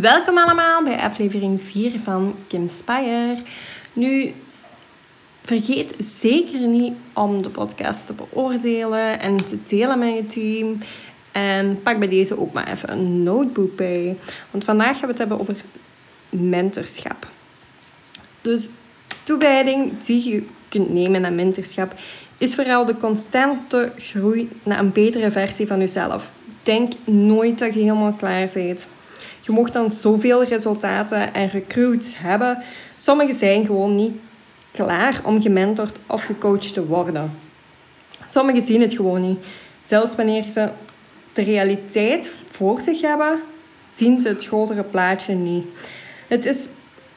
Welkom allemaal bij aflevering 4 van Kim Spire. Nu, vergeet zeker niet om de podcast te beoordelen en te delen met je team. En pak bij deze ook maar even een notebook bij. Want vandaag gaan we het hebben over mentorschap. Dus toewijding die je kunt nemen naar mentorschap is vooral de constante groei naar een betere versie van jezelf. Denk nooit dat je helemaal klaar bent. Je mocht dan zoveel resultaten en recruits hebben. Sommigen zijn gewoon niet klaar om gementord of gecoacht te worden. Sommigen zien het gewoon niet. Zelfs wanneer ze de realiteit voor zich hebben, zien ze het grotere plaatje niet. Het is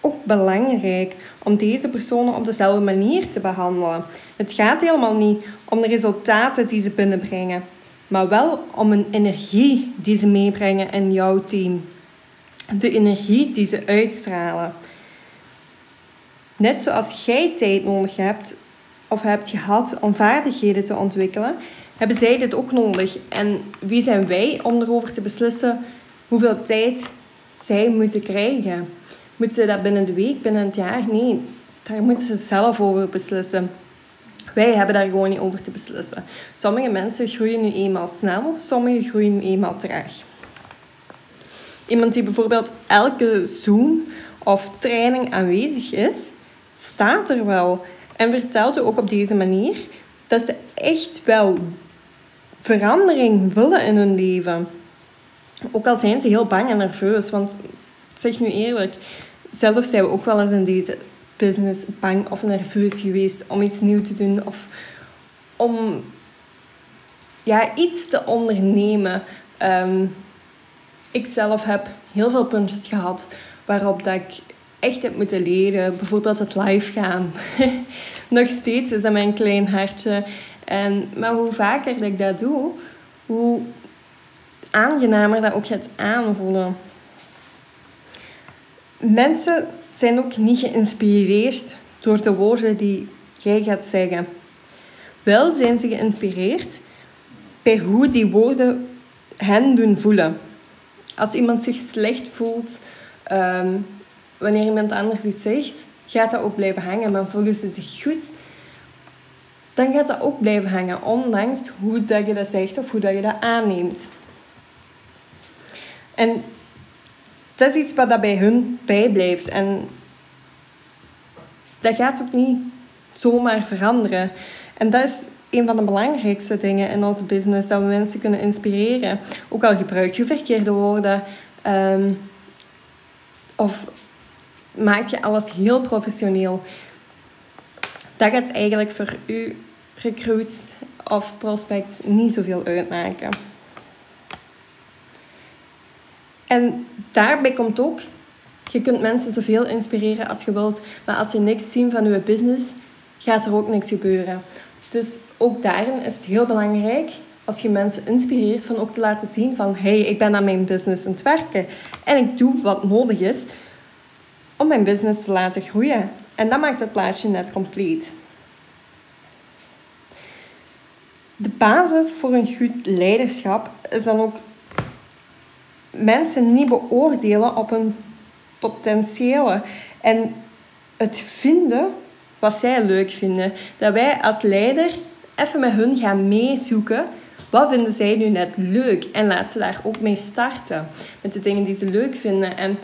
ook belangrijk om deze personen op dezelfde manier te behandelen. Het gaat helemaal niet om de resultaten die ze binnenbrengen, maar wel om een energie die ze meebrengen in jouw team. De energie die ze uitstralen. Net zoals jij tijd nodig hebt of hebt gehad om vaardigheden te ontwikkelen, hebben zij dit ook nodig. En wie zijn wij om erover te beslissen hoeveel tijd zij moeten krijgen? Moeten ze dat binnen de week, binnen het jaar? Nee, daar moeten ze zelf over beslissen. Wij hebben daar gewoon niet over te beslissen. Sommige mensen groeien nu eenmaal snel, sommige groeien nu eenmaal traag. Iemand die bijvoorbeeld elke Zoom of training aanwezig is, staat er wel en vertelt ook op deze manier dat ze echt wel verandering willen in hun leven. Ook al zijn ze heel bang en nerveus, want zeg nu eerlijk, zelf zijn we ook wel eens in deze business bang of nerveus geweest om iets nieuws te doen of om ja, iets te ondernemen. Um, ik zelf heb heel veel puntjes gehad waarop dat ik echt heb moeten leren. Bijvoorbeeld het live gaan. Nog steeds is dat mijn klein hartje. En, maar hoe vaker dat ik dat doe, hoe aangenamer dat ook gaat aanvoelen. Mensen zijn ook niet geïnspireerd door de woorden die jij gaat zeggen. Wel zijn ze geïnspireerd bij hoe die woorden hen doen voelen. Als iemand zich slecht voelt ehm, wanneer iemand anders iets zegt, gaat dat ook blijven hangen. Maar voelen ze zich goed, dan gaat dat ook blijven hangen, ondanks hoe dat je dat zegt of hoe dat je dat aanneemt. En dat is iets wat dat bij hun bijblijft. En dat gaat ook niet zomaar veranderen. En dat is een van de belangrijkste dingen in onze business, dat we mensen kunnen inspireren. Ook al gebruik je verkeerde woorden, um, of maak je alles heel professioneel. Dat gaat eigenlijk voor u recruits of prospects niet zoveel uitmaken. En daarbij komt ook, je kunt mensen zoveel inspireren als je wilt, maar als je niks ziet van je business, gaat er ook niks gebeuren. Dus ook daarin is het heel belangrijk als je mensen inspireert van ook te laten zien van hey, ik ben aan mijn business aan het werken en ik doe wat nodig is om mijn business te laten groeien. En dat maakt het plaatje net compleet. De basis voor een goed leiderschap is dan ook mensen niet beoordelen op hun potentiële en het vinden wat zij leuk vinden. Dat wij als leider even met hun gaan meezoeken. Wat vinden zij nu net leuk? En laat ze daar ook mee starten. Met de dingen die ze leuk vinden. En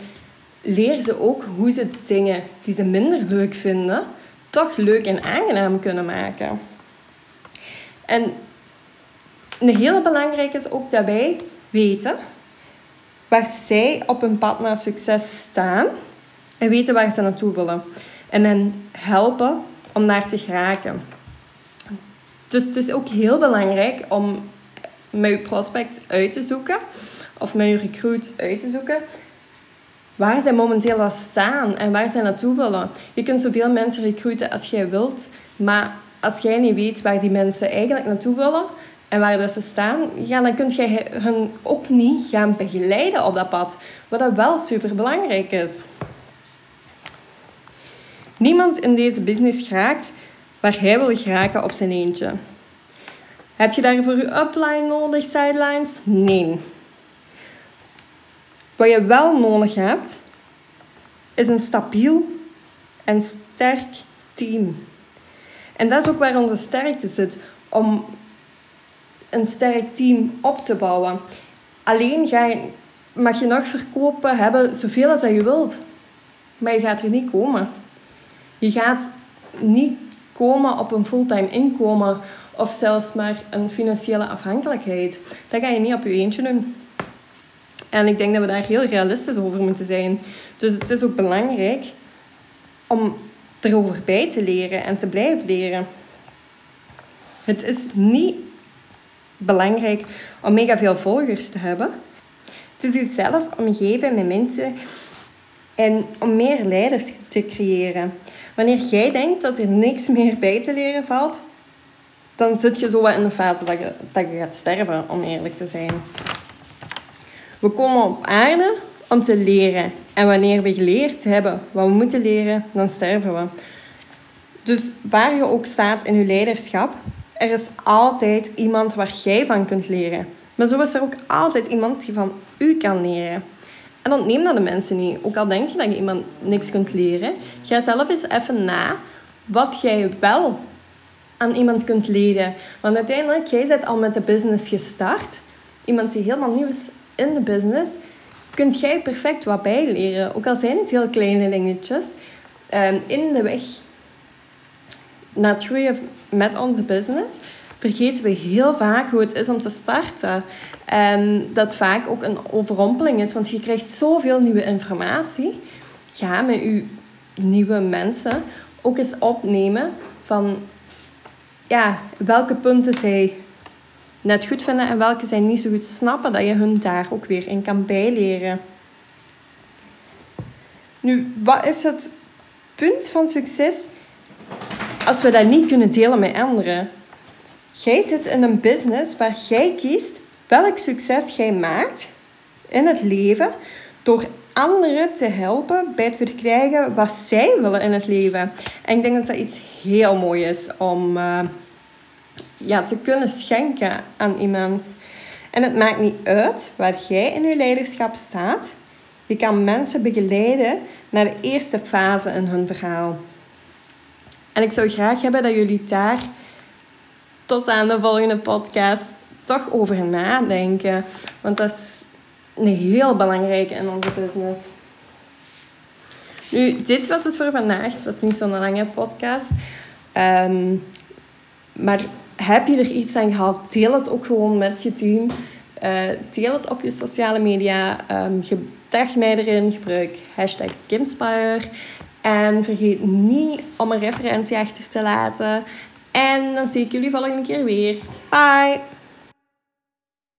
leer ze ook hoe ze dingen die ze minder leuk vinden, toch leuk en aangenaam kunnen maken. En een hele belangrijke is ook dat wij weten waar zij op hun pad naar succes staan en weten waar ze naartoe willen. En hen helpen om daar te geraken. Dus het is ook heel belangrijk om met je prospect uit te zoeken, of met je recruit uit te zoeken, waar zij momenteel al staan en waar zij naartoe willen. Je kunt zoveel mensen recruiten als jij wilt, maar als jij niet weet waar die mensen eigenlijk naartoe willen en waar ze staan, ja, dan kun je hen ook niet gaan begeleiden op dat pad. Wat dat wel super belangrijk is. Niemand in deze business geraakt waar hij wil geraken op zijn eentje. Heb je daarvoor je upline nodig, sidelines? Nee. Wat je wel nodig hebt, is een stabiel en sterk team. En dat is ook waar onze sterkte zit, om een sterk team op te bouwen. Alleen mag je nog verkopen hebben zoveel als je wilt. Maar je gaat er niet komen. Je gaat niet komen op een fulltime inkomen of zelfs maar een financiële afhankelijkheid. Dat ga je niet op je eentje doen. En ik denk dat we daar heel realistisch over moeten zijn. Dus het is ook belangrijk om erover bij te leren en te blijven leren. Het is niet belangrijk om mega veel volgers te hebben. Het is jezelf omgeven met mensen en om meer leiders te creëren. Wanneer jij denkt dat er niks meer bij te leren valt, dan zit je zo wat in de fase dat je, dat je gaat sterven, om eerlijk te zijn. We komen op aarde om te leren. En wanneer we geleerd hebben wat we moeten leren, dan sterven we. Dus waar je ook staat in je leiderschap, er is altijd iemand waar jij van kunt leren. Maar zo is er ook altijd iemand die van u kan leren. En ontneem dat de mensen niet. Ook al denk je dat je iemand niks kunt leren, ga zelf eens even na wat jij wel aan iemand kunt leren. Want uiteindelijk, jij bent al met de business gestart. Iemand die helemaal nieuw is in de business, kunt jij perfect wat bijleren. Ook al zijn het heel kleine dingetjes. Um, in de weg naar groeien met onze business vergeten we heel vaak hoe het is om te starten. En dat vaak ook een overrompeling is, want je krijgt zoveel nieuwe informatie. Ga met je nieuwe mensen ook eens opnemen van ja, welke punten zij net goed vinden en welke zij niet zo goed snappen, dat je hun daar ook weer in kan bijleren. Nu, wat is het punt van succes als we dat niet kunnen delen met anderen? Jij zit in een business waar jij kiest welk succes jij maakt in het leven door anderen te helpen bij het verkrijgen wat zij willen in het leven. En ik denk dat dat iets heel moois is om uh, ja, te kunnen schenken aan iemand. En het maakt niet uit waar jij in je leiderschap staat. Je kan mensen begeleiden naar de eerste fase in hun verhaal. En ik zou graag hebben dat jullie daar tot aan de volgende podcast toch over nadenken. Want dat is een heel belangrijke in onze business. Nu, dit was het voor vandaag. Het was niet zo'n lange podcast. Ehm, maar heb je er iets aan gehad, deel het ook gewoon met je team. Uh, deel het op je sociale media. Um, mij erin. Gebruik hashtag Kimspire. En vergeet niet om een referentie achter te laten. En dan zie ik jullie volgende keer weer. Bye!